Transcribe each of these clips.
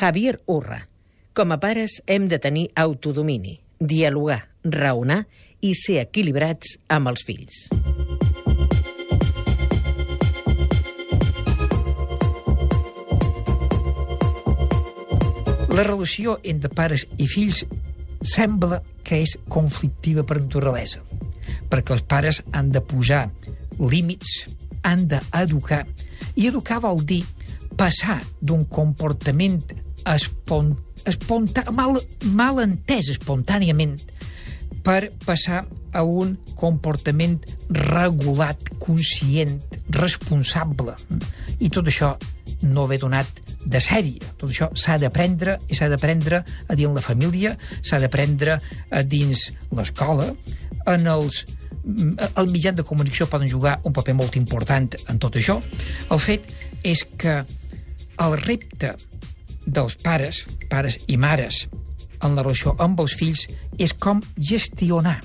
Javier Urra. Com a pares hem de tenir autodomini, dialogar, raonar i ser equilibrats amb els fills. La relació entre pares i fills sembla que és conflictiva per naturalesa, perquè els pares han de posar límits, han d'educar, i educar vol dir passar d'un comportament espon, espontà, mal, mal entès espontàniament per passar a un comportament regulat, conscient, responsable. I tot això no ve donat de sèrie. Tot això s'ha d'aprendre i s'ha d'aprendre a dins la família, s'ha d'aprendre a dins l'escola, en els el mitjà de comunicació poden jugar un paper molt important en tot això. El fet és que el repte dels pares, pares i mares, en la relació amb els fills, és com gestionar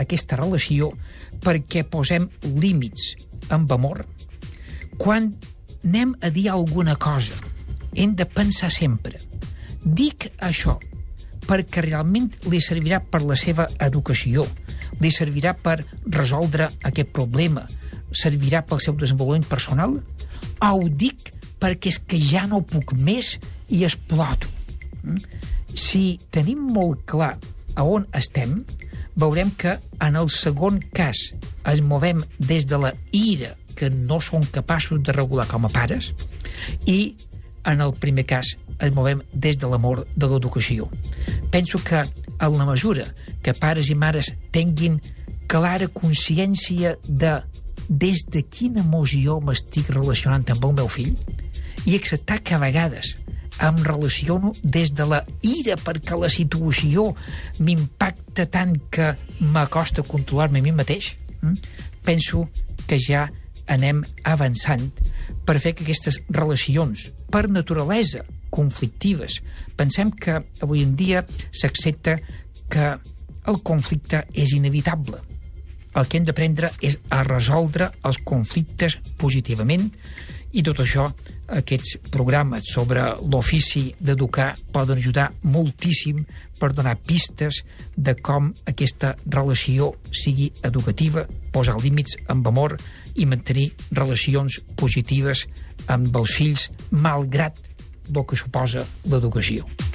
aquesta relació perquè posem límits amb amor. Quan anem a dir alguna cosa, hem de pensar sempre. Dic això perquè realment li servirà per la seva educació, li servirà per resoldre aquest problema, servirà pel seu desenvolupament personal, o ho dic perquè és que ja no puc més i exploto. Mm? Si tenim molt clar a on estem, veurem que en el segon cas es movem des de la ira que no són capaços de regular com a pares i en el primer cas ens movem des de l'amor de l'educació. Penso que en la mesura que pares i mares tinguin clara consciència de des de quina emoció m'estic relacionant amb el meu fill i acceptar que a vegades em relaciono des de la ira perquè la situació m'impacta tant que m'acosta controlar-me a mi mateix, hm? penso que ja anem avançant per fer que aquestes relacions, per naturalesa, conflictives, pensem que avui en dia s'accepta que el conflicte és inevitable. El que hem d'aprendre és a resoldre els conflictes positivament i tot això, aquests programes sobre l'ofici d'educar poden ajudar moltíssim per donar pistes de com aquesta relació sigui educativa, posar límits amb amor i mantenir relacions positives amb els fills malgrat el que suposa l'educació.